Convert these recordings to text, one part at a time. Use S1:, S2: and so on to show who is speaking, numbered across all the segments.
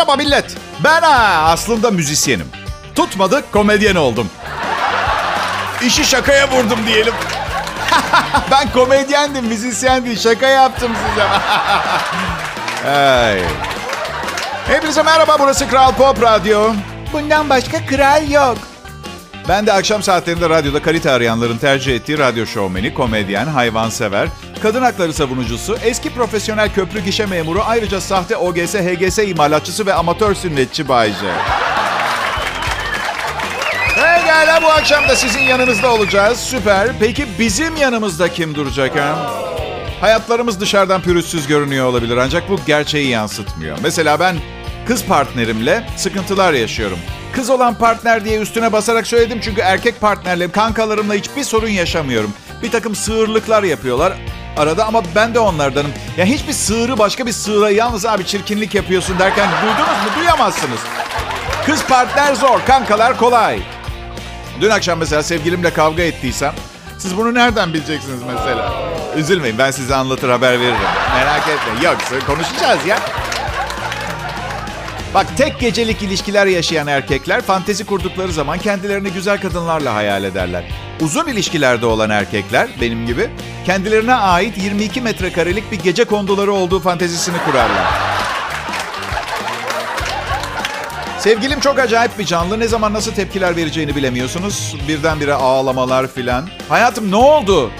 S1: merhaba millet. Ben ha, aslında müzisyenim. Tutmadı komedyen oldum. İşi şakaya vurdum diyelim. ben komedyendim, müzisyendim. Şaka yaptım size. Ay. Hepinize merhaba, burası Kral Pop Radyo. Bundan başka kral yok. Ben de akşam saatlerinde radyoda kalite arayanların tercih ettiği radyo şovmeni, komedyen, hayvansever, kadın hakları savunucusu, eski profesyonel köprü gişe memuru, ayrıca sahte OGS, HGS imalatçısı ve amatör sünnetçi Bayce. Pekala bu akşam da sizin yanınızda olacağız. Süper. Peki bizim yanımızda kim duracak ha? Hayatlarımız dışarıdan pürüzsüz görünüyor olabilir ancak bu gerçeği yansıtmıyor. Mesela ben kız partnerimle sıkıntılar yaşıyorum. Kız olan partner diye üstüne basarak söyledim çünkü erkek partnerle, kankalarımla hiçbir sorun yaşamıyorum. Bir takım sığırlıklar yapıyorlar arada ama ben de onlardanım. Ya hiçbir sığırı başka bir sığıra yalnız abi çirkinlik yapıyorsun derken duydunuz mu? Duyamazsınız. Kız partner zor, kankalar kolay. Dün akşam mesela sevgilimle kavga ettiysem siz bunu nereden bileceksiniz mesela? Üzülmeyin ben size anlatır haber veririm. Merak etmeyin. Yok konuşacağız ya. Bak tek gecelik ilişkiler yaşayan erkekler fantezi kurdukları zaman kendilerini güzel kadınlarla hayal ederler. Uzun ilişkilerde olan erkekler benim gibi kendilerine ait 22 metrekarelik bir gece konduları olduğu fantezisini kurarlar. Sevgilim çok acayip bir canlı. Ne zaman nasıl tepkiler vereceğini bilemiyorsunuz. Birdenbire ağlamalar filan. Hayatım ne oldu?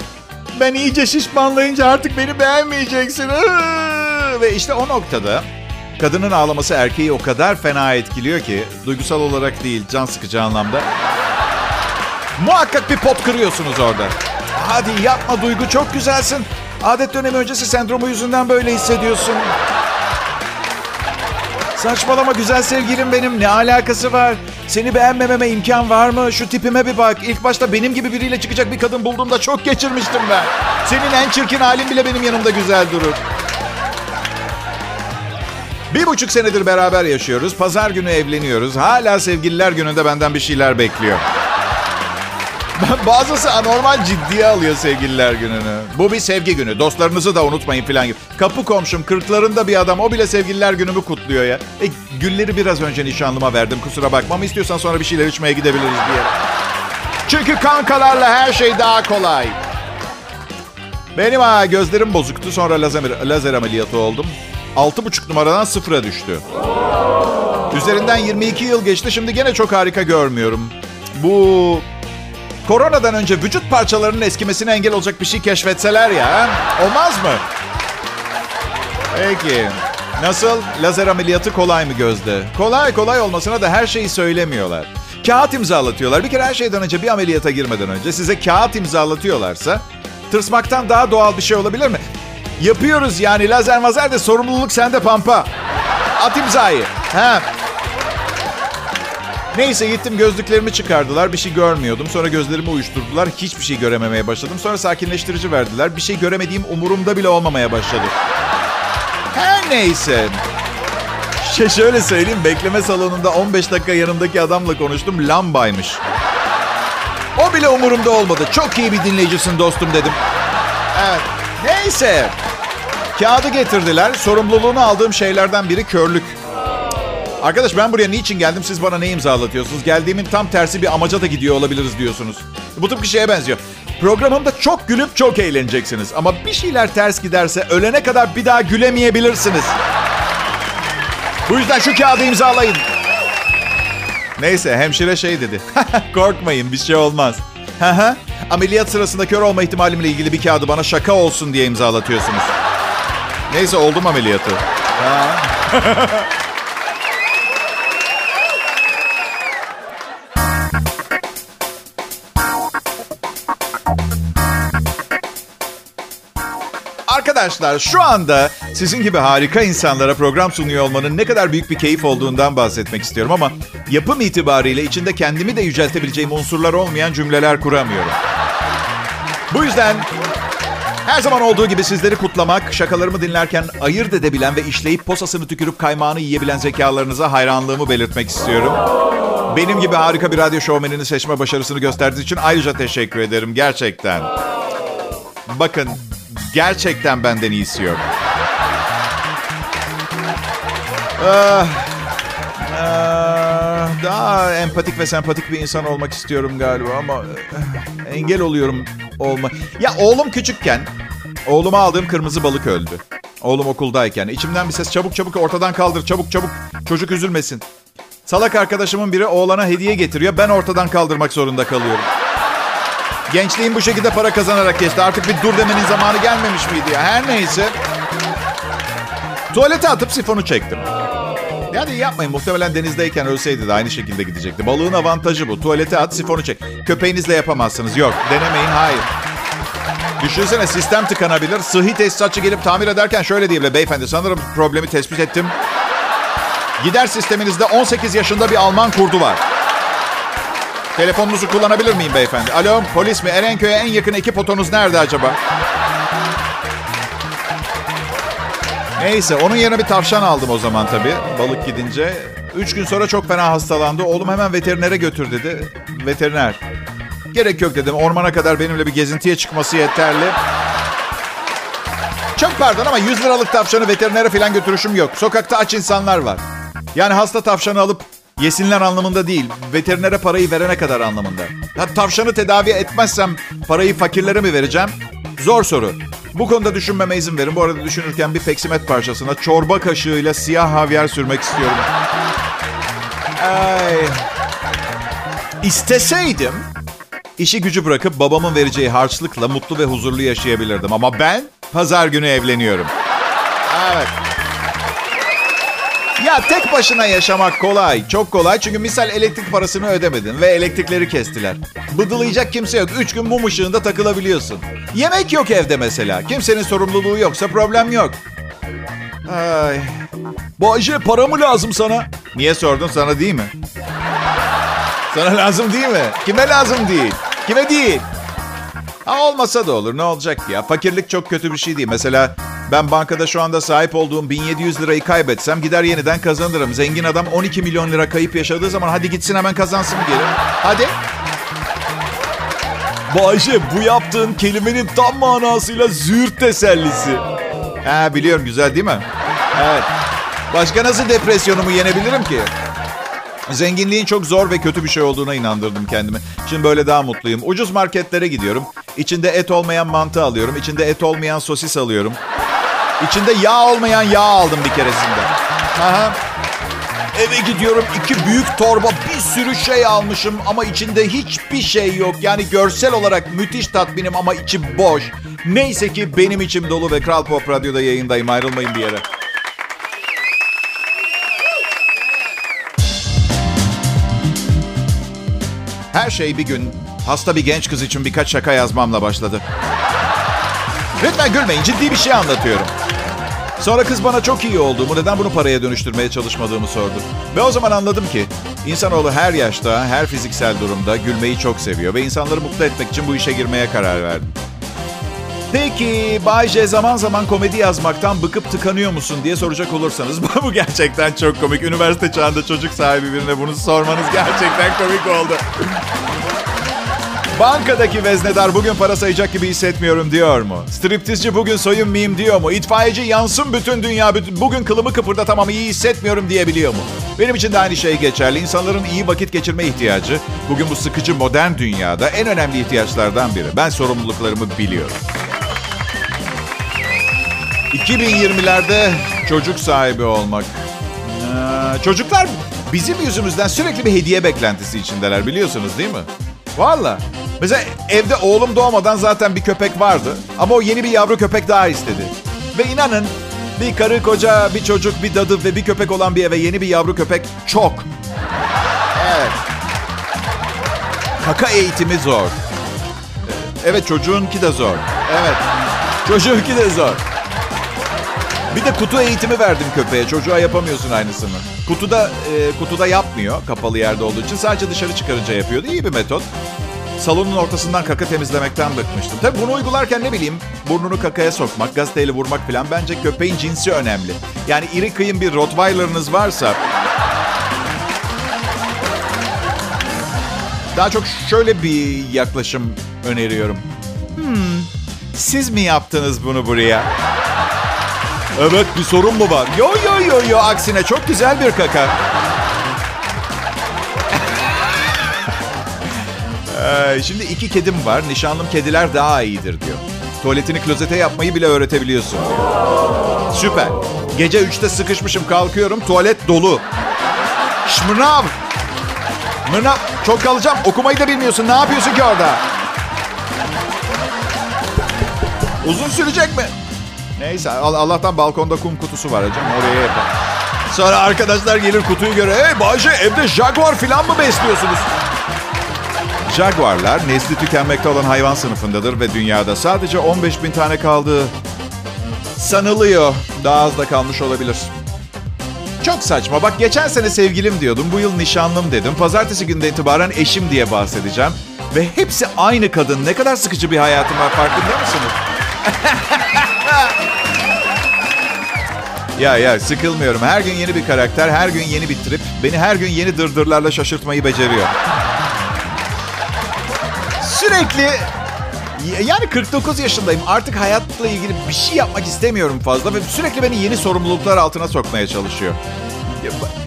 S1: Ben iyice şişmanlayınca artık beni beğenmeyeceksin. Ve işte o noktada kadının ağlaması erkeği o kadar fena etkiliyor ki duygusal olarak değil can sıkıcı anlamda. Muhakkak bir pot kırıyorsunuz orada. Hadi yapma Duygu çok güzelsin. Adet dönemi öncesi sendromu yüzünden böyle hissediyorsun. Saçmalama güzel sevgilim benim. Ne alakası var? Seni beğenmememe imkan var mı? Şu tipime bir bak. İlk başta benim gibi biriyle çıkacak bir kadın bulduğumda çok geçirmiştim ben. Senin en çirkin halin bile benim yanımda güzel durur. Bir buçuk senedir beraber yaşıyoruz. Pazar günü evleniyoruz. Hala sevgililer gününde benden bir şeyler bekliyor. Bazısı anormal ciddiye alıyor sevgililer gününü. Bu bir sevgi günü. Dostlarınızı da unutmayın falan gibi. Kapı komşum kırklarında bir adam o bile sevgililer günümü kutluyor ya. E, gülleri biraz önce nişanlıma verdim kusura bakma ama istiyorsan sonra bir şeyler içmeye gidebiliriz diye. Çünkü kankalarla her şey daha kolay. Benim ha gözlerim bozuktu sonra lazer, lazer ameliyatı oldum. 6,5 numaradan sıfıra düştü. Üzerinden 22 yıl geçti şimdi gene çok harika görmüyorum. Bu Koronadan önce vücut parçalarının eskimesine engel olacak bir şey keşfetseler ya. Olmaz mı? Peki. Nasıl? Lazer ameliyatı kolay mı gözde? Kolay kolay olmasına da her şeyi söylemiyorlar. Kağıt imzalatıyorlar. Bir kere her şeyden önce bir ameliyata girmeden önce size kağıt imzalatıyorlarsa tırsmaktan daha doğal bir şey olabilir mi? Yapıyoruz yani lazer mazer de sorumluluk sende pampa. At imzayı. Ha. Neyse gittim gözlüklerimi çıkardılar. Bir şey görmüyordum. Sonra gözlerimi uyuşturdular. Hiçbir şey görememeye başladım. Sonra sakinleştirici verdiler. Bir şey göremediğim umurumda bile olmamaya başladı. Her neyse. Şey şöyle söyleyeyim. Bekleme salonunda 15 dakika yanımdaki adamla konuştum. Lambaymış. O bile umurumda olmadı. Çok iyi bir dinleyicisin dostum dedim. Evet. Neyse. Kağıdı getirdiler. Sorumluluğunu aldığım şeylerden biri körlük. Arkadaş ben buraya niçin geldim siz bana ne imzalatıyorsunuz? Geldiğimin tam tersi bir amaca da gidiyor olabiliriz diyorsunuz. Bu tıpkı şeye benziyor. Programımda çok gülüp çok eğleneceksiniz. Ama bir şeyler ters giderse ölene kadar bir daha gülemeyebilirsiniz. Bu yüzden şu kağıdı imzalayın. Neyse hemşire şey dedi. Korkmayın bir şey olmaz. Ameliyat sırasında kör olma ihtimalimle ilgili bir kağıdı bana şaka olsun diye imzalatıyorsunuz. Neyse oldum ameliyatı. Arkadaşlar şu anda sizin gibi harika insanlara program sunuyor olmanın ne kadar büyük bir keyif olduğundan bahsetmek istiyorum ama yapım itibariyle içinde kendimi de yüceltebileceğim unsurlar olmayan cümleler kuramıyorum. Bu yüzden her zaman olduğu gibi sizleri kutlamak, şakalarımı dinlerken ayırt edebilen ve işleyip posasını tükürüp kaymağını yiyebilen zekalarınıza hayranlığımı belirtmek istiyorum. Benim gibi harika bir radyo şovmenini seçme başarısını gösterdiğiniz için ayrıca teşekkür ederim gerçekten. Bakın Gerçekten benden iyisi yok. Ah, daha empatik ve sempatik bir insan olmak istiyorum galiba ama e, engel oluyorum olma. Ya oğlum küçükken oğluma aldığım kırmızı balık öldü. Oğlum okuldayken. içimden bir ses çabuk çabuk ortadan kaldır çabuk çabuk çocuk üzülmesin. Salak arkadaşımın biri oğlana hediye getiriyor. Ben ortadan kaldırmak zorunda kalıyorum. Gençliğim bu şekilde para kazanarak geçti. Artık bir dur demenin zamanı gelmemiş miydi ya? Her neyse. Tuvalete atıp sifonu çektim. Yani yapmayın. Muhtemelen denizdeyken ölseydi de aynı şekilde gidecekti. Balığın avantajı bu. Tuvalete at, sifonu çek. Köpeğinizle yapamazsınız. Yok. Denemeyin. Hayır. Düşünsene sistem tıkanabilir. Sıhhi tesisatçı gelip tamir ederken şöyle diyebilir. Beyefendi sanırım problemi tespit ettim. Gider sisteminizde 18 yaşında bir Alman kurdu var. Telefonunuzu kullanabilir miyim beyefendi? Alo polis mi? Erenköy'e en yakın ekip otonuz nerede acaba? Neyse onun yerine bir tavşan aldım o zaman tabii. Balık gidince. Üç gün sonra çok fena hastalandı. Oğlum hemen veterinere götür dedi. Veteriner. Gerek yok dedim. Ormana kadar benimle bir gezintiye çıkması yeterli. Çok pardon ama 100 liralık tavşanı veterinere falan götürüşüm yok. Sokakta aç insanlar var. Yani hasta tavşanı alıp yesinler anlamında değil. Veterinere parayı verene kadar anlamında. Ha, tavşanı tedavi etmezsem parayı fakirlere mi vereceğim? Zor soru. Bu konuda düşünmeme izin verin. Bu arada düşünürken bir peksimet parçasına çorba kaşığıyla siyah havyar sürmek istiyorum. Ay. İsteseydim işi gücü bırakıp babamın vereceği harçlıkla mutlu ve huzurlu yaşayabilirdim. Ama ben pazar günü evleniyorum. Evet. Ya tek başına yaşamak kolay. Çok kolay. Çünkü misal elektrik parasını ödemedin ve elektrikleri kestiler. Bıdılayacak kimse yok. Üç gün mum ışığında takılabiliyorsun. Yemek yok evde mesela. Kimsenin sorumluluğu yoksa problem yok. Ay. Bu Ayşe para mı lazım sana? Niye sordun? Sana değil mi? Sana lazım değil mi? Kime lazım değil? Kime değil? Ha, olmasa da olur. Ne olacak ya? Fakirlik çok kötü bir şey değil. Mesela ben bankada şu anda sahip olduğum 1700 lirayı kaybetsem gider yeniden kazanırım. Zengin adam 12 milyon lira kayıp yaşadığı zaman hadi gitsin hemen kazansın geri. Hadi. Bayşe bu yaptığın kelimenin tam manasıyla züğürt tesellisi. Ha biliyorum güzel değil mi? Evet. Başka nasıl depresyonumu yenebilirim ki? Zenginliğin çok zor ve kötü bir şey olduğuna inandırdım kendimi. Şimdi böyle daha mutluyum. Ucuz marketlere gidiyorum. İçinde et olmayan mantı alıyorum. İçinde et olmayan sosis alıyorum. İçinde yağ olmayan yağ aldım bir keresinde. Aha. Eve gidiyorum iki büyük torba bir sürü şey almışım ama içinde hiçbir şey yok. Yani görsel olarak müthiş tatminim ama içi boş. Neyse ki benim içim dolu ve Kral Pop Radyo'da yayındayım ayrılmayın bir yere. Her şey bir gün hasta bir genç kız için birkaç şaka yazmamla başladı. Lütfen gülmeyin ciddi bir şey anlatıyorum. Sonra kız bana çok iyi olduğumu, neden bunu paraya dönüştürmeye çalışmadığımı sordu. Ve o zaman anladım ki insanoğlu her yaşta, her fiziksel durumda gülmeyi çok seviyor ve insanları mutlu etmek için bu işe girmeye karar verdim. Peki Bay J zaman zaman komedi yazmaktan bıkıp tıkanıyor musun diye soracak olursanız bu gerçekten çok komik. Üniversite çağında çocuk sahibi birine bunu sormanız gerçekten komik oldu. Bankadaki veznedar bugün para sayacak gibi hissetmiyorum diyor mu? Striptizci bugün soyunmayayım diyor mu? İtfaiyeci yansın bütün dünya bugün kılımı kıpırdatamam iyi hissetmiyorum diyebiliyor mu? Benim için de aynı şey geçerli. İnsanların iyi vakit geçirme ihtiyacı bugün bu sıkıcı modern dünyada en önemli ihtiyaçlardan biri. Ben sorumluluklarımı biliyorum. 2020'lerde çocuk sahibi olmak. Ee, çocuklar bizim yüzümüzden sürekli bir hediye beklentisi içindeler biliyorsunuz değil mi? Valla. Mesela evde oğlum doğmadan zaten bir köpek vardı. Ama o yeni bir yavru köpek daha istedi. Ve inanın bir karı koca, bir çocuk, bir dadı ve bir köpek olan bir eve yeni bir yavru köpek çok. Evet. Kaka eğitimi zor. Evet çocuğunki de zor. Evet. Çocuğunki de zor. Bir de kutu eğitimi verdim köpeğe. Çocuğa yapamıyorsun aynısını. Kutuda e, kutuda yapmıyor kapalı yerde olduğu için. Sadece dışarı çıkarınca yapıyordu. İyi bir metot. Salonun ortasından kaka temizlemekten bıkmıştım. Tabi bunu uygularken ne bileyim burnunu kakaya sokmak, gazeteyle vurmak falan bence köpeğin cinsi önemli. Yani iri kıyım bir Rottweiler'ınız varsa... Daha çok şöyle bir yaklaşım öneriyorum. Hmm, siz mi yaptınız bunu buraya? Evet bir sorun mu var? Yo yo yo yo aksine çok güzel bir kaka. Ee, şimdi iki kedim var. Nişanlım kediler daha iyidir diyor. Tuvaletini klozete yapmayı bile öğretebiliyorsun. Süper. Gece 3'te sıkışmışım kalkıyorum. Tuvalet dolu. Şmınav. Mırnav. Çok kalacağım. Okumayı da bilmiyorsun. Ne yapıyorsun ki orada? Uzun sürecek mi? Neyse Allah'tan balkonda kum kutusu var hocam. Oraya yapalım. Sonra arkadaşlar gelir kutuyu göre. Hey Bayce evde jaguar falan mı besliyorsunuz? Jaguarlar nesli tükenmekte olan hayvan sınıfındadır ve dünyada sadece 15 bin tane kaldığı sanılıyor. Daha az da kalmış olabilir. Çok saçma. Bak geçen sene sevgilim diyordum. Bu yıl nişanlım dedim. Pazartesi günde itibaren eşim diye bahsedeceğim. Ve hepsi aynı kadın. Ne kadar sıkıcı bir hayatım var farkında mısınız? ya ya sıkılmıyorum. Her gün yeni bir karakter, her gün yeni bir trip. Beni her gün yeni dırdırlarla şaşırtmayı beceriyor. Sürekli yani 49 yaşındayım. Artık hayatla ilgili bir şey yapmak istemiyorum fazla ve sürekli beni yeni sorumluluklar altına sokmaya çalışıyor.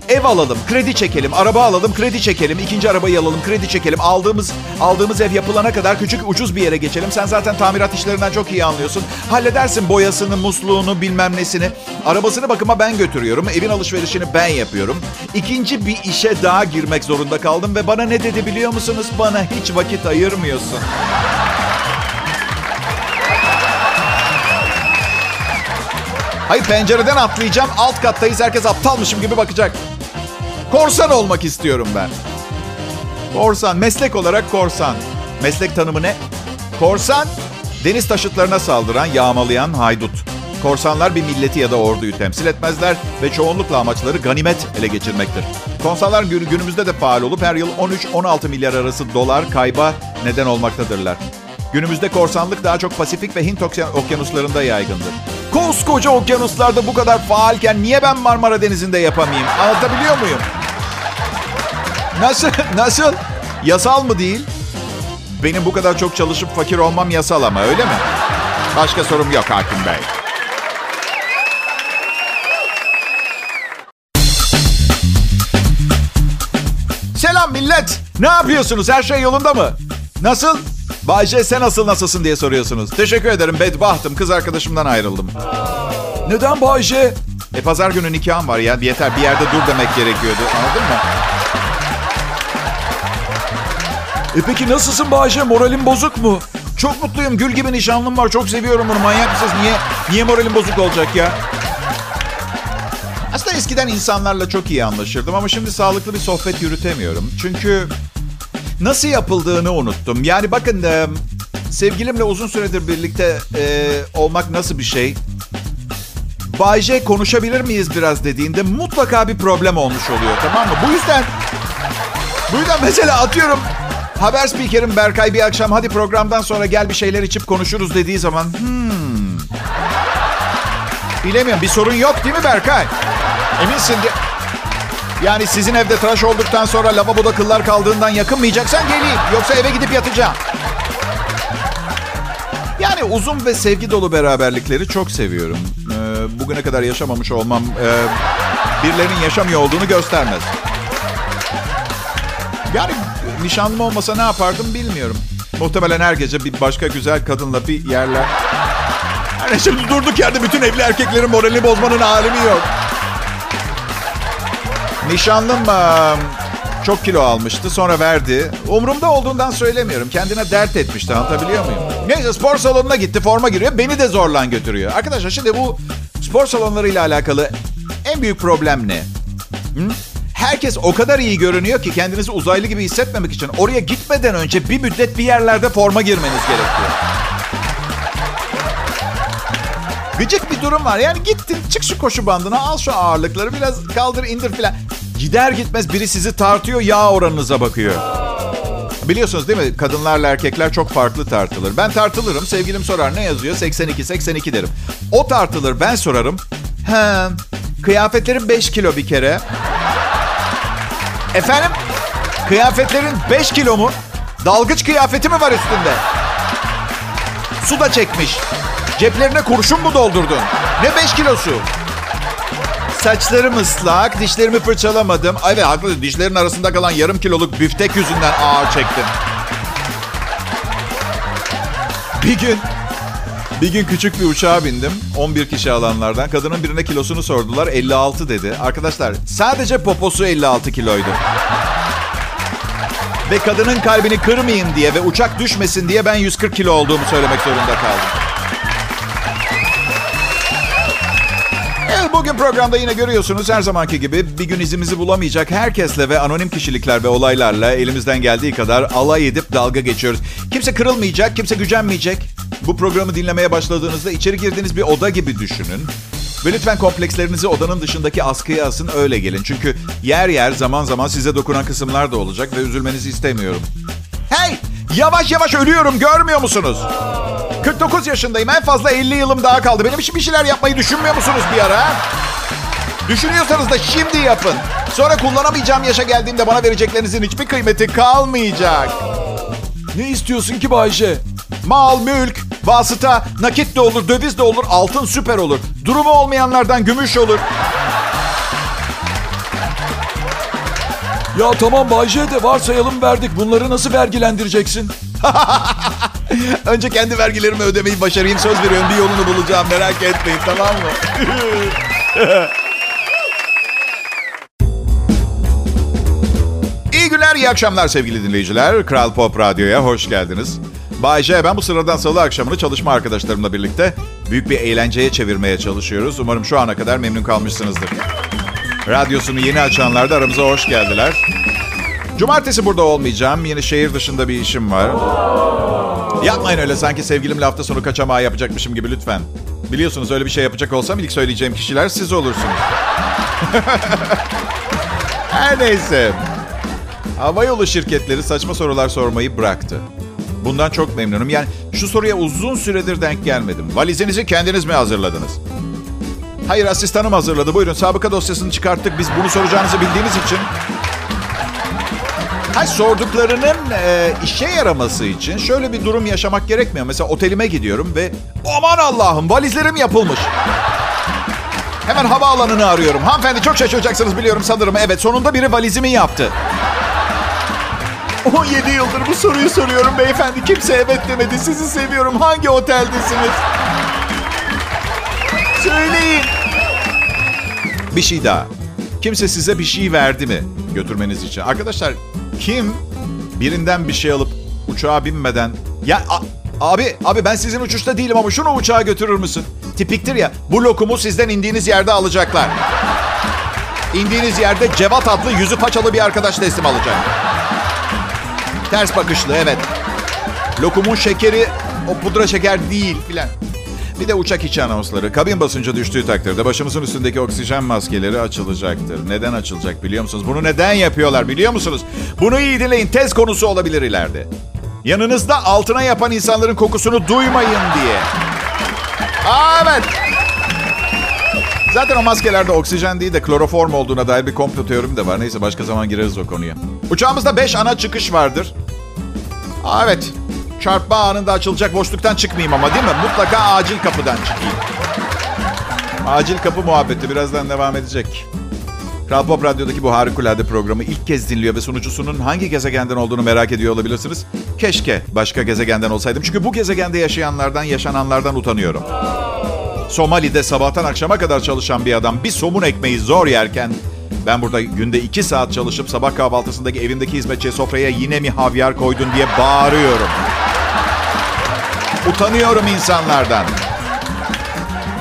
S1: Ev alalım, kredi çekelim, araba alalım, kredi çekelim, ikinci arabayı alalım, kredi çekelim. Aldığımız aldığımız ev yapılana kadar küçük ucuz bir yere geçelim. Sen zaten tamirat işlerinden çok iyi anlıyorsun. Halledersin boyasını, musluğunu, bilmem nesini. Arabasını bakıma ben götürüyorum. Evin alışverişini ben yapıyorum. İkinci bir işe daha girmek zorunda kaldım ve bana ne dedi biliyor musunuz? Bana hiç vakit ayırmıyorsun. Hayır pencereden atlayacağım. Alt kattayız. Herkes aptalmışım gibi bakacak. Korsan olmak istiyorum ben. Korsan. Meslek olarak korsan. Meslek tanımı ne? Korsan, deniz taşıtlarına saldıran, yağmalayan haydut. Korsanlar bir milleti ya da orduyu temsil etmezler ve çoğunlukla amaçları ganimet ele geçirmektir. Korsanlar günümüzde de faal olup her yıl 13-16 milyar arası dolar kayba neden olmaktadırlar. Günümüzde korsanlık daha çok Pasifik ve Hint okyanuslarında yaygındır. Koskoca okyanuslarda bu kadar faalken niye ben Marmara Denizi'nde yapamayayım? Anlatabiliyor muyum? Nasıl? Nasıl? Yasal mı değil? Benim bu kadar çok çalışıp fakir olmam yasal ama öyle mi? Başka sorum yok Hakim Bey. Selam millet. Ne yapıyorsunuz? Her şey yolunda mı? Nasıl? Bayce sen nasıl nasılsın diye soruyorsunuz. Teşekkür ederim bedbahtım. Kız arkadaşımdan ayrıldım. Neden Bayce? E pazar günü nikahım var ya. Yeter bir yerde dur demek gerekiyordu. Anladın mı? E peki nasılsın Bayce? Moralin bozuk mu? Çok mutluyum. Gül gibi nişanlım var. Çok seviyorum bunu. Manyak mısınız? Niye, niye moralim bozuk olacak ya? Aslında eskiden insanlarla çok iyi anlaşırdım ama şimdi sağlıklı bir sohbet yürütemiyorum. Çünkü nasıl yapıldığını unuttum. Yani bakın e, sevgilimle uzun süredir birlikte e, olmak nasıl bir şey? Bay J konuşabilir miyiz biraz dediğinde mutlaka bir problem olmuş oluyor tamam mı? Bu yüzden bu yüzden mesela atıyorum haber spikerim Berkay bir akşam hadi programdan sonra gel bir şeyler içip konuşuruz dediği zaman hmm. Bilemiyorum bir sorun yok değil mi Berkay? Eminsin de... Yani sizin evde tıraş olduktan sonra lavaboda kıllar kaldığından yakınmayacaksan geleyim. Yoksa eve gidip yatacağım. Yani uzun ve sevgi dolu beraberlikleri çok seviyorum. Ee, bugüne kadar yaşamamış olmam e, birilerinin yaşamıyor olduğunu göstermez. Yani nişanlım olmasa ne yapardım bilmiyorum. Muhtemelen her gece bir başka güzel kadınla bir yerler. Yani şimdi durduk yerde bütün evli erkeklerin moralini bozmanın alemi yok. Nişanlım çok kilo almıştı sonra verdi. Umurumda olduğundan söylemiyorum. Kendine dert etmişti anlatabiliyor muyum? Neyse spor salonuna gitti forma giriyor. Beni de zorlan götürüyor. Arkadaşlar şimdi bu spor salonlarıyla alakalı en büyük problem ne? Hı? Herkes o kadar iyi görünüyor ki kendinizi uzaylı gibi hissetmemek için oraya gitmeden önce bir müddet bir yerlerde forma girmeniz gerekiyor. Gıcık bir durum var. Yani gittin çık şu koşu bandına al şu ağırlıkları biraz kaldır indir filan. Gider gitmez biri sizi tartıyor yağ oranınıza bakıyor. Biliyorsunuz değil mi? Kadınlarla erkekler çok farklı tartılır. Ben tartılırım. Sevgilim sorar ne yazıyor? 82, 82 derim. O tartılır. Ben sorarım. He, kıyafetlerim 5 kilo bir kere. Efendim? Kıyafetlerin 5 kilo mu? Dalgıç kıyafeti mi var üstünde? Su da çekmiş. Ceplerine kurşun mu doldurdun? Ne 5 kilosu? Saçlarım ıslak, dişlerimi fırçalamadım. Ay evet haklı, dişlerin arasında kalan yarım kiloluk büftek yüzünden ağır çektim. Bir gün bir gün küçük bir uçağa bindim. 11 kişi alanlardan. Kadının birine kilosunu sordular. 56 dedi. Arkadaşlar sadece poposu 56 kiloydu. Ve kadının kalbini kırmayayım diye ve uçak düşmesin diye ben 140 kilo olduğumu söylemek zorunda kaldım. Bugün programda yine görüyorsunuz her zamanki gibi bir gün izimizi bulamayacak herkesle ve anonim kişilikler ve olaylarla elimizden geldiği kadar alay edip dalga geçiyoruz. Kimse kırılmayacak, kimse gücenmeyecek. Bu programı dinlemeye başladığınızda içeri girdiğiniz bir oda gibi düşünün. Ve lütfen komplekslerinizi odanın dışındaki askıya asın öyle gelin. Çünkü yer yer zaman zaman size dokunan kısımlar da olacak ve üzülmenizi istemiyorum. Hey! Yavaş yavaş ölüyorum görmüyor musunuz? 49 yaşındayım en fazla 50 yılım daha kaldı. Benim için bir şeyler yapmayı düşünmüyor musunuz bir ara? Düşünüyorsanız da şimdi yapın. Sonra kullanamayacağım yaşa geldiğimde bana vereceklerinizin hiçbir kıymeti kalmayacak.
S2: Ne istiyorsun ki Bayşe?
S1: Mal, mülk, vasıta, nakit de olur, döviz de olur, altın süper olur. Durumu olmayanlardan gümüş olur.
S2: Ya tamam Bayşe de varsayalım verdik. Bunları nasıl vergilendireceksin?
S1: Önce kendi vergilerimi ödemeyi başarayım. Söz veriyorum bir yolunu bulacağım. Merak etmeyin tamam mı? İyi günler, iyi akşamlar sevgili dinleyiciler. Kral Pop Radyo'ya hoş geldiniz. Bay J, ben bu sıradan salı akşamını çalışma arkadaşlarımla birlikte büyük bir eğlenceye çevirmeye çalışıyoruz. Umarım şu ana kadar memnun kalmışsınızdır. Radyosunu yeni açanlar da aramıza hoş geldiler. Cumartesi burada olmayacağım. Yine şehir dışında bir işim var. Yapmayın öyle sanki sevgilimle hafta sonu kaçamağı yapacakmışım gibi lütfen. Biliyorsunuz öyle bir şey yapacak olsam ilk söyleyeceğim kişiler siz olursunuz. Her neyse. Havayolu şirketleri saçma sorular sormayı bıraktı. Bundan çok memnunum. Yani şu soruya uzun süredir denk gelmedim. Valizinizi kendiniz mi hazırladınız? Hayır asistanım hazırladı. Buyurun sabıka dosyasını çıkarttık. Biz bunu soracağınızı bildiğimiz için. Hay sorduklarının e, işe yaraması için şöyle bir durum yaşamak gerekmiyor. Mesela otelime gidiyorum ve aman Allah'ım valizlerim yapılmış. Hemen havaalanını arıyorum. Hanımefendi çok şaşıracaksınız biliyorum sanırım. Evet sonunda biri valizimi yaptı. 17 yıldır bu soruyu soruyorum beyefendi. Kimse evet demedi. Sizi seviyorum. Hangi oteldesiniz? Söyleyin. Bir şey daha. Kimse size bir şey verdi mi götürmeniz için? Arkadaşlar kim birinden bir şey alıp uçağa binmeden... Ya a- abi, abi ben sizin uçuşta değilim ama şunu uçağa götürür müsün? Tipiktir ya bu lokumu sizden indiğiniz yerde alacaklar. İndiğiniz yerde Cevat adlı yüzü paçalı bir arkadaş teslim alacak. Ters bakışlı evet. Lokumun şekeri o pudra şeker değil filan. Bir de uçak içi anonsları. Kabin basıncı düştüğü takdirde başımızın üstündeki oksijen maskeleri açılacaktır. Neden açılacak biliyor musunuz? Bunu neden yapıyorlar biliyor musunuz? Bunu iyi dinleyin. Tez konusu olabilir ileride. Yanınızda altına yapan insanların kokusunu duymayın diye. Evet. Zaten o maskelerde oksijen değil de kloroform olduğuna dair bir komplo teorim de var. Neyse başka zaman gireriz o konuya. Uçağımızda 5 ana çıkış vardır. Evet. Çarpma anında açılacak boşluktan çıkmayayım ama değil mi? Mutlaka acil kapıdan çıkayım. Acil kapı muhabbeti birazdan devam edecek. Kral Pop Radyo'daki bu harikulade programı ilk kez dinliyor ve sunucusunun hangi gezegenden olduğunu merak ediyor olabilirsiniz. Keşke başka gezegenden olsaydım. Çünkü bu gezegende yaşayanlardan, yaşananlardan utanıyorum. Somali'de sabahtan akşama kadar çalışan bir adam bir somun ekmeği zor yerken ben burada günde iki saat çalışıp sabah kahvaltısındaki evimdeki hizmetçiye sofraya yine mi havyar koydun diye bağırıyorum. Utanıyorum insanlardan.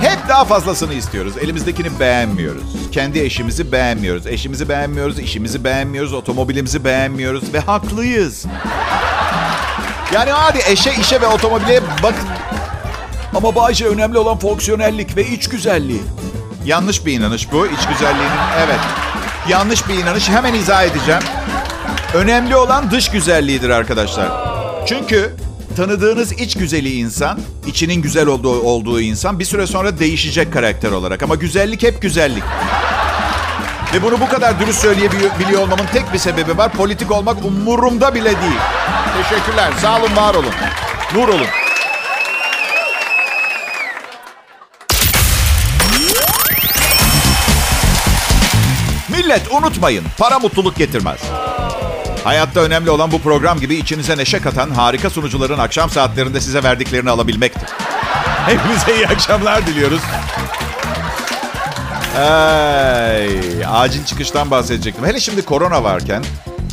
S1: Hep daha fazlasını istiyoruz. Elimizdekini beğenmiyoruz. Kendi eşimizi beğenmiyoruz. Eşimizi beğenmiyoruz, işimizi beğenmiyoruz, otomobilimizi beğenmiyoruz ve haklıyız. Yani hadi eşe, işe ve otomobile bak.
S2: Ama Bayşe önemli olan fonksiyonellik ve iç güzelliği.
S1: Yanlış bir inanış bu. İç güzelliğinin evet. Yanlış bir inanış. Hemen izah edeceğim. Önemli olan dış güzelliğidir arkadaşlar. Çünkü tanıdığınız iç güzeli insan, içinin güzel olduğu, olduğu insan bir süre sonra değişecek karakter olarak. Ama güzellik hep güzellik. Ve bunu bu kadar dürüst söyleyebiliyor olmamın tek bir sebebi var. Politik olmak umurumda bile değil. Teşekkürler. Sağ olun, var olun. Nur olun. Millet unutmayın. Para mutluluk getirmez. Hayatta önemli olan bu program gibi içinize neşe katan harika sunucuların akşam saatlerinde size verdiklerini alabilmektir. Hepinize iyi akşamlar diliyoruz. Ay, acil çıkıştan bahsedecektim. Hele şimdi korona varken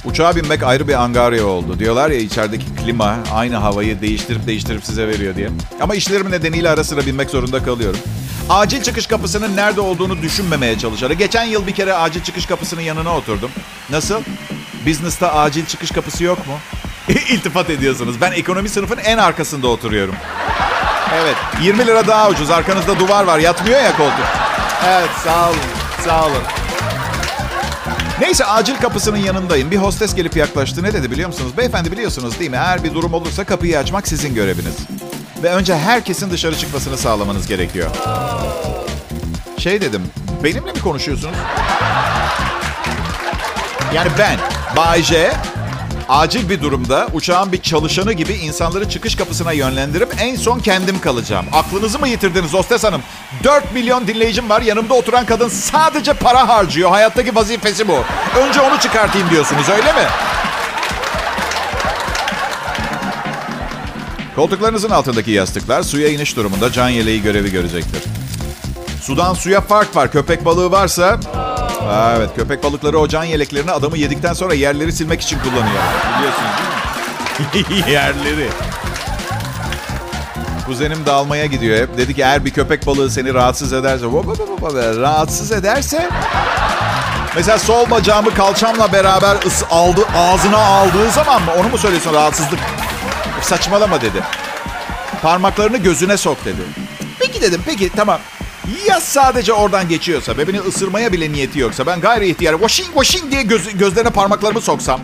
S1: uçağa binmek ayrı bir angarya oldu. Diyorlar ya içerideki klima aynı havayı değiştirip değiştirip size veriyor diye. Ama işlerim nedeniyle ara sıra binmek zorunda kalıyorum. Acil çıkış kapısının nerede olduğunu düşünmemeye çalışarak. Geçen yıl bir kere acil çıkış kapısının yanına oturdum. Nasıl? Business'ta acil çıkış kapısı yok mu? İltifat ediyorsunuz. Ben ekonomi sınıfın en arkasında oturuyorum. Evet. 20 lira daha ucuz. Arkanızda duvar var. Yatmıyor ya koltuk. Evet sağ olun. Sağ olun. Neyse acil kapısının yanındayım. Bir hostes gelip yaklaştı. Ne dedi biliyor musunuz? Beyefendi biliyorsunuz değil mi? Eğer bir durum olursa kapıyı açmak sizin göreviniz. Ve önce herkesin dışarı çıkmasını sağlamanız gerekiyor. Şey dedim. Benimle mi konuşuyorsunuz? Yani ben, Bay J, acil bir durumda uçağın bir çalışanı gibi insanları çıkış kapısına yönlendirip en son kendim kalacağım. Aklınızı mı yitirdiniz hostes hanım? 4 milyon dinleyicim var. Yanımda oturan kadın sadece para harcıyor. Hayattaki vazifesi bu. Önce onu çıkartayım diyorsunuz öyle mi? Koltuklarınızın altındaki yastıklar suya iniş durumunda can yeleği görevi görecektir. Sudan suya fark var. Köpek balığı varsa... Aa, evet köpek balıkları o can yeleklerini adamı yedikten sonra yerleri silmek için kullanıyor. Biliyorsunuz değil mi? yerleri. Kuzenim dalmaya gidiyor hep. Dedi ki eğer bir köpek balığı seni rahatsız ederse... Rahatsız ederse... Mesela sol bacağımı kalçamla beraber ıs aldı, ağzına aldığı zaman mı? Onu mu söylüyorsun rahatsızlık? Saçmalama dedi. Parmaklarını gözüne sok dedi. Peki dedim peki tamam. Ya sadece oradan geçiyorsa ve beni ısırmaya bile niyeti yoksa ben gayri ihtiyar washing washing diye göz, gözlerine parmaklarımı soksam.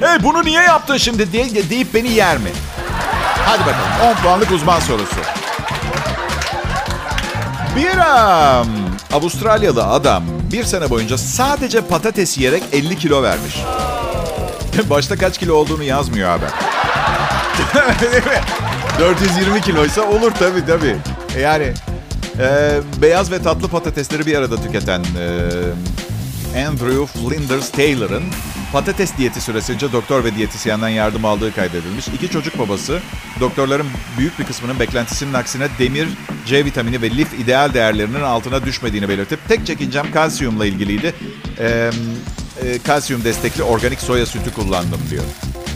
S1: Hey bunu niye yaptın şimdi diye deyip beni yer mi? Hadi bakalım 10 puanlık uzman sorusu. Bir um, Avustralyalı adam bir sene boyunca sadece patates yiyerek 50 kilo vermiş. Başta kaç kilo olduğunu yazmıyor abi. 420 kiloysa olur tabii tabii. Yani e, beyaz ve tatlı patatesleri bir arada tüketen e, Andrew Flinders Taylor'ın patates diyeti süresince doktor ve diyetisyenden yardım aldığı kaydedilmiş. İki çocuk babası doktorların büyük bir kısmının beklentisinin aksine demir, C vitamini ve lif ideal değerlerinin altına düşmediğini belirtip tek çekincem kalsiyumla ilgiliydi. E, e, kalsiyum destekli organik soya sütü kullandım diyor.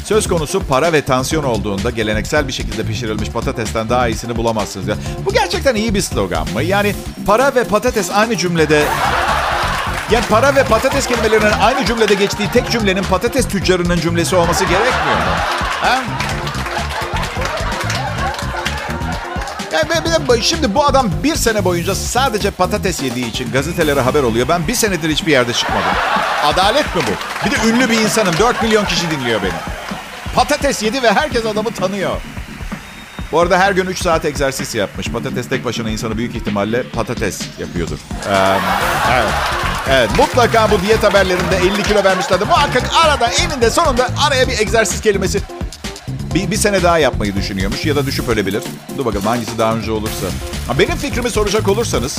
S1: Söz konusu para ve tansiyon olduğunda geleneksel bir şekilde pişirilmiş patatesten daha iyisini bulamazsınız. Ya. Bu gerçekten iyi bir slogan mı? Yani para ve patates aynı cümlede... Yani para ve patates kelimelerinin aynı cümlede geçtiği tek cümlenin patates tüccarının cümlesi olması gerekmiyor mu? Ha? Yani şimdi bu adam bir sene boyunca sadece patates yediği için gazetelere haber oluyor. Ben bir senedir hiçbir yerde çıkmadım. Adalet mi bu? Bir de ünlü bir insanım. 4 milyon kişi dinliyor beni. Patates yedi ve herkes adamı tanıyor. Bu arada her gün 3 saat egzersiz yapmış. Patates tek başına insanı büyük ihtimalle patates yapıyordur. Ee, evet. Evet mutlaka bu diyet haberlerinde 50 kilo vermişlerdi. Muhakkak arada eninde sonunda araya bir egzersiz kelimesi. Bir, bir sene daha yapmayı düşünüyormuş ya da düşüp ölebilir. Dur bakalım hangisi daha önce olursa. Benim fikrimi soracak olursanız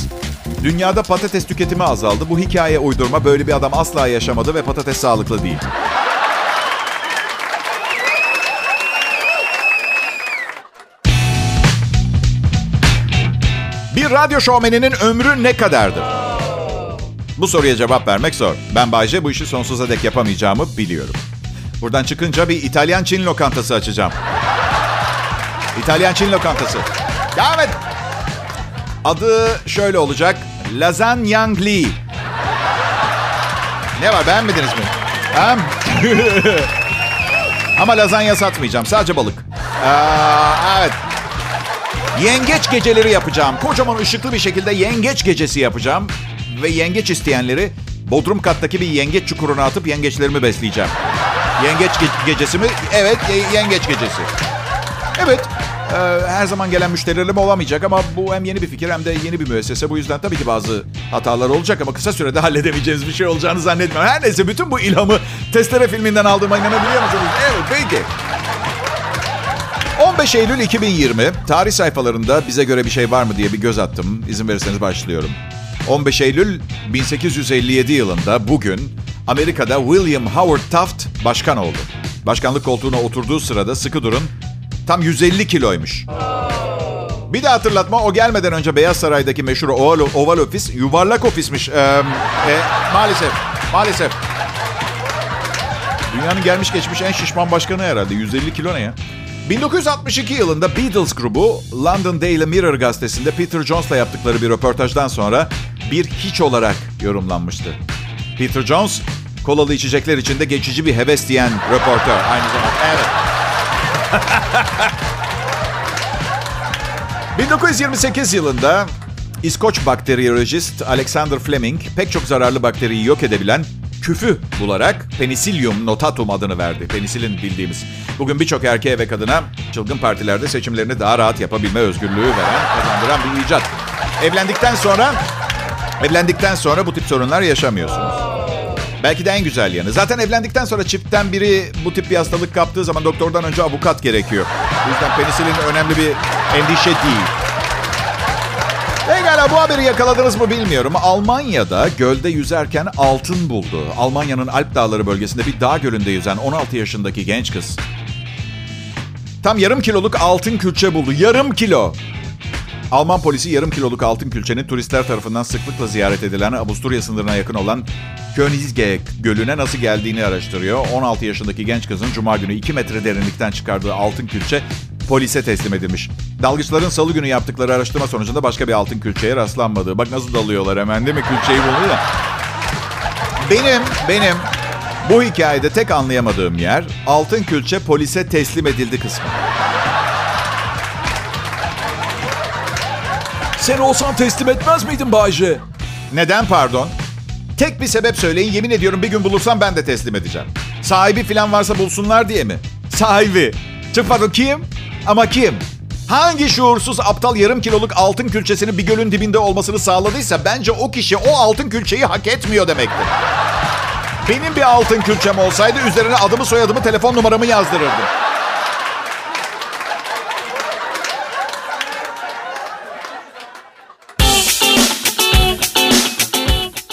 S1: dünyada patates tüketimi azaldı. Bu hikaye uydurma böyle bir adam asla yaşamadı ve patates sağlıklı değil. Bir radyo şovmeninin ömrü ne kadardır? Bu soruya cevap vermek zor. Ben Bayce bu işi sonsuza dek yapamayacağımı biliyorum. Buradan çıkınca bir İtalyan-Çin lokantası açacağım. İtalyan-Çin lokantası. Ya evet. Adı şöyle olacak. Lasagne Li. Ne var beğenmediniz mi? Ha? Ama lazanya satmayacağım. Sadece balık. Aa, evet. Yengeç geceleri yapacağım. Kocaman ışıklı bir şekilde yengeç gecesi yapacağım. Ve yengeç isteyenleri Bodrum kattaki bir yengeç çukuruna atıp yengeçlerimi besleyeceğim. Yengeç ge- gecesi mi? Evet, ye- yengeç gecesi. Evet, e, her zaman gelen müşterilerim olamayacak ama bu hem yeni bir fikir hem de yeni bir müessese. Bu yüzden tabii ki bazı hatalar olacak ama kısa sürede halledemeyeceğimiz bir şey olacağını zannetmiyorum. Her neyse bütün bu ilhamı Testere filminden aldığıma inanabiliyor musunuz? Evet, peki. 15 Eylül 2020 tarih sayfalarında bize göre bir şey var mı diye bir göz attım. İzin verirseniz başlıyorum. 15 Eylül 1857 yılında bugün Amerika'da William Howard Taft başkan oldu. Başkanlık koltuğuna oturduğu sırada sıkı durun tam 150 kiloymuş. Bir de hatırlatma o gelmeden önce Beyaz Saray'daki meşhur oval, oval ofis yuvarlak ofismiş. Ee, e, maalesef, maalesef. Dünyanın gelmiş geçmiş en şişman başkanı herhalde. 150 kilo ne ya? 1962 yılında Beatles grubu London Daily Mirror gazetesinde Peter Jones'la yaptıkları bir röportajdan sonra bir hiç olarak yorumlanmıştı. Peter Jones, kolalı içecekler içinde geçici bir heves diyen röportör aynı zamanda. Evet. 1928 yılında İskoç bakteriyolojist Alexander Fleming pek çok zararlı bakteriyi yok edebilen küfü bularak Penicillium notatum adını verdi. Penisilin bildiğimiz. Bugün birçok erkeğe ve kadına çılgın partilerde seçimlerini daha rahat yapabilme özgürlüğü veren, kazandıran bir icat. Evlendikten sonra evlendikten sonra bu tip sorunlar yaşamıyorsunuz. Belki de en güzel yanı. Zaten evlendikten sonra çiftten biri bu tip bir hastalık kaptığı zaman doktordan önce avukat gerekiyor. O yüzden penisilin önemli bir endişe değil. Pekala bu haberi yakaladınız mı bilmiyorum. Almanya'da gölde yüzerken altın buldu. Almanya'nın Alp Dağları bölgesinde bir dağ gölünde yüzen 16 yaşındaki genç kız. Tam yarım kiloluk altın külçe buldu. Yarım kilo. Alman polisi yarım kiloluk altın külçenin turistler tarafından sıklıkla ziyaret edilen Avusturya sınırına yakın olan Königsberg Gölü'ne nasıl geldiğini araştırıyor. 16 yaşındaki genç kızın cuma günü 2 metre derinlikten çıkardığı altın külçe polise teslim edilmiş. Dalgıçların salı günü yaptıkları araştırma sonucunda başka bir altın külçeye rastlanmadı. Bak nasıl dalıyorlar hemen değil mi? Külçeyi buluyor da. Benim, benim bu hikayede tek anlayamadığım yer altın külçe polise teslim edildi kısmı.
S2: Sen olsan teslim etmez miydin Bayce?
S1: Neden pardon? Tek bir sebep söyleyin yemin ediyorum bir gün bulursam ben de teslim edeceğim. Sahibi falan varsa bulsunlar diye mi? Sahibi. Çık pardon kim? Ama kim? Hangi şuursuz aptal yarım kiloluk altın külçesinin bir gölün dibinde olmasını sağladıysa bence o kişi o altın külçeyi hak etmiyor demektir. Benim bir altın külçem olsaydı üzerine adımı soyadımı telefon numaramı yazdırırdım.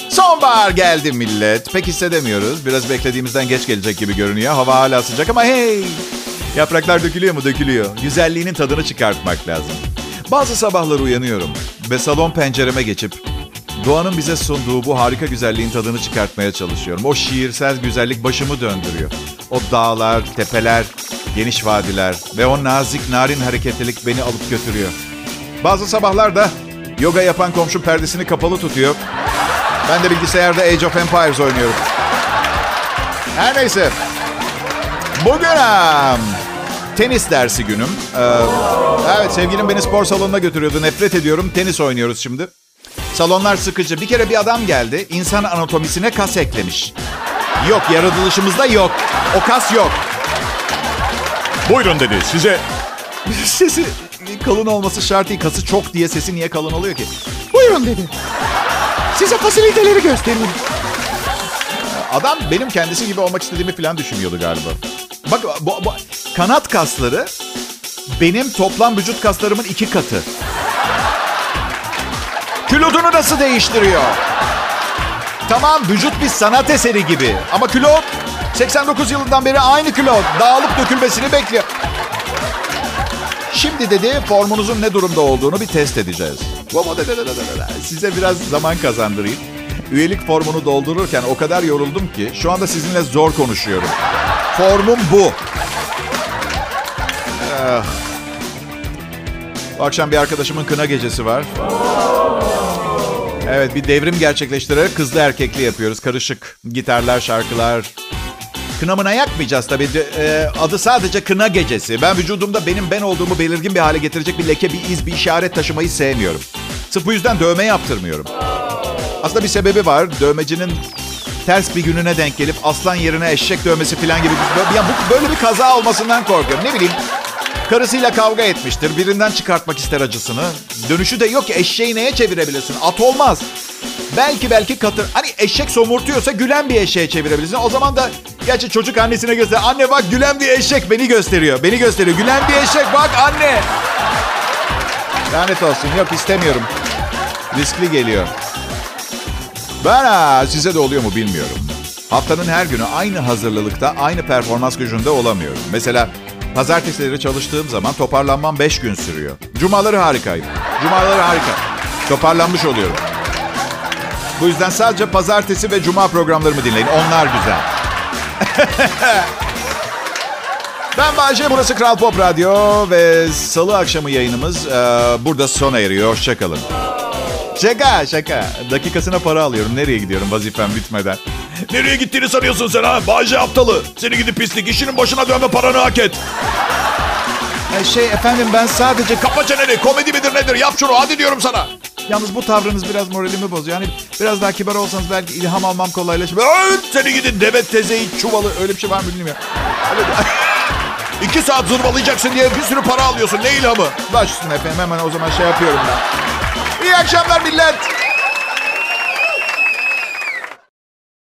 S1: Sonbahar geldi millet. Pek hissedemiyoruz. Biraz beklediğimizden geç gelecek gibi görünüyor. Hava hala sıcak ama hey! Yapraklar dökülüyor mu? Dökülüyor. Güzelliğinin tadını çıkartmak lazım. Bazı sabahlar uyanıyorum ve salon pencereme geçip doğanın bize sunduğu bu harika güzelliğin tadını çıkartmaya çalışıyorum. O şiirsel güzellik başımı döndürüyor. O dağlar, tepeler, geniş vadiler ve o nazik, narin hareketlilik beni alıp götürüyor. Bazı sabahlar da yoga yapan komşu perdesini kapalı tutuyor. Ben de bilgisayarda Age of Empires oynuyorum. Her neyse. Bugün um, tenis dersi günüm. Ee, evet sevgilim beni spor salonuna götürüyordu. Nefret ediyorum. Tenis oynuyoruz şimdi. Salonlar sıkıcı. Bir kere bir adam geldi. İnsan anatomisine kas eklemiş. Yok yaratılışımızda yok. O kas yok. Buyurun dedi size. Sesi kalın olması şart değil. Kası çok diye sesi niye kalın oluyor ki? Buyurun dedi. Size fasiliteleri göstereyim. Adam benim kendisi gibi olmak istediğimi falan düşünüyordu galiba. Bak bu, bu kanat kasları benim toplam vücut kaslarımın iki katı. Kilodunu nasıl değiştiriyor? Tamam vücut bir sanat eseri gibi. Ama kilo 89 yılından beri aynı kilo. Dağılıp dökülmesini bekliyor. Şimdi dedi formunuzun ne durumda olduğunu bir test edeceğiz. Size biraz zaman kazandırayım. Üyelik formunu doldururken o kadar yoruldum ki şu anda sizinle zor konuşuyorum. Formum bu. Ah. Bu akşam bir arkadaşımın kına gecesi var. Evet bir devrim gerçekleştirerek kızlı erkekli yapıyoruz. Karışık gitarlar, şarkılar. Kınamına yakmayacağız tabii. Ee, adı sadece kına gecesi. Ben vücudumda benim ben olduğumu belirgin bir hale getirecek bir leke, bir iz, bir işaret taşımayı sevmiyorum. Sırf bu yüzden dövme yaptırmıyorum. Aslında bir sebebi var. Dövmecinin ters bir gününe denk gelip aslan yerine eşek dövmesi falan gibi. Ya bu böyle bir kaza olmasından korkuyorum. Ne bileyim Karısıyla kavga etmiştir. Birinden çıkartmak ister acısını. Dönüşü de yok ki eşeği neye çevirebilirsin? At olmaz. Belki belki katır. Hani eşek somurtuyorsa gülen bir eşeğe çevirebilirsin. O zaman da gerçi çocuk annesine göster. Anne bak gülen bir eşek beni gösteriyor. Beni gösteriyor. Gülen bir eşek bak anne. Lanet olsun. Yok istemiyorum. Riskli geliyor. Ben size de oluyor mu bilmiyorum. Haftanın her günü aynı hazırlılıkta, aynı performans gücünde olamıyorum. Mesela pazartesileri çalıştığım zaman toparlanmam 5 gün sürüyor. Cumaları harikayım. Cumaları harika. Toparlanmış oluyorum. Bu yüzden sadece pazartesi ve cuma programlarımı dinleyin. Onlar güzel. ben Bayce, burası Kral Pop Radyo ve salı akşamı yayınımız e, burada sona eriyor. Hoşçakalın. Şaka şaka. Dakikasına para alıyorum. Nereye gidiyorum vazifem bitmeden?
S2: Nereye gittiğini sanıyorsun sen ha? Bayce aptalı. Seni gidip pislik. işinin başına dönme paranı hak et.
S1: Şey efendim ben sadece...
S2: Kapa çeneni. Komedi midir nedir? Yap şunu. Hadi diyorum sana.
S1: Yalnız bu tavrınız biraz moralimi bozuyor. Yani biraz daha kibar olsanız belki ilham almam kolaylaşır.
S2: Evet, seni gidin Demet tezeyi çuvalı.
S1: Öyle bir şey var mı bilmiyorum.
S2: İki saat zırvalayacaksın diye bir sürü para alıyorsun. Ne ilhamı?
S1: Baş üstüne efendim hemen o zaman şey yapıyorum ben. İyi akşamlar millet.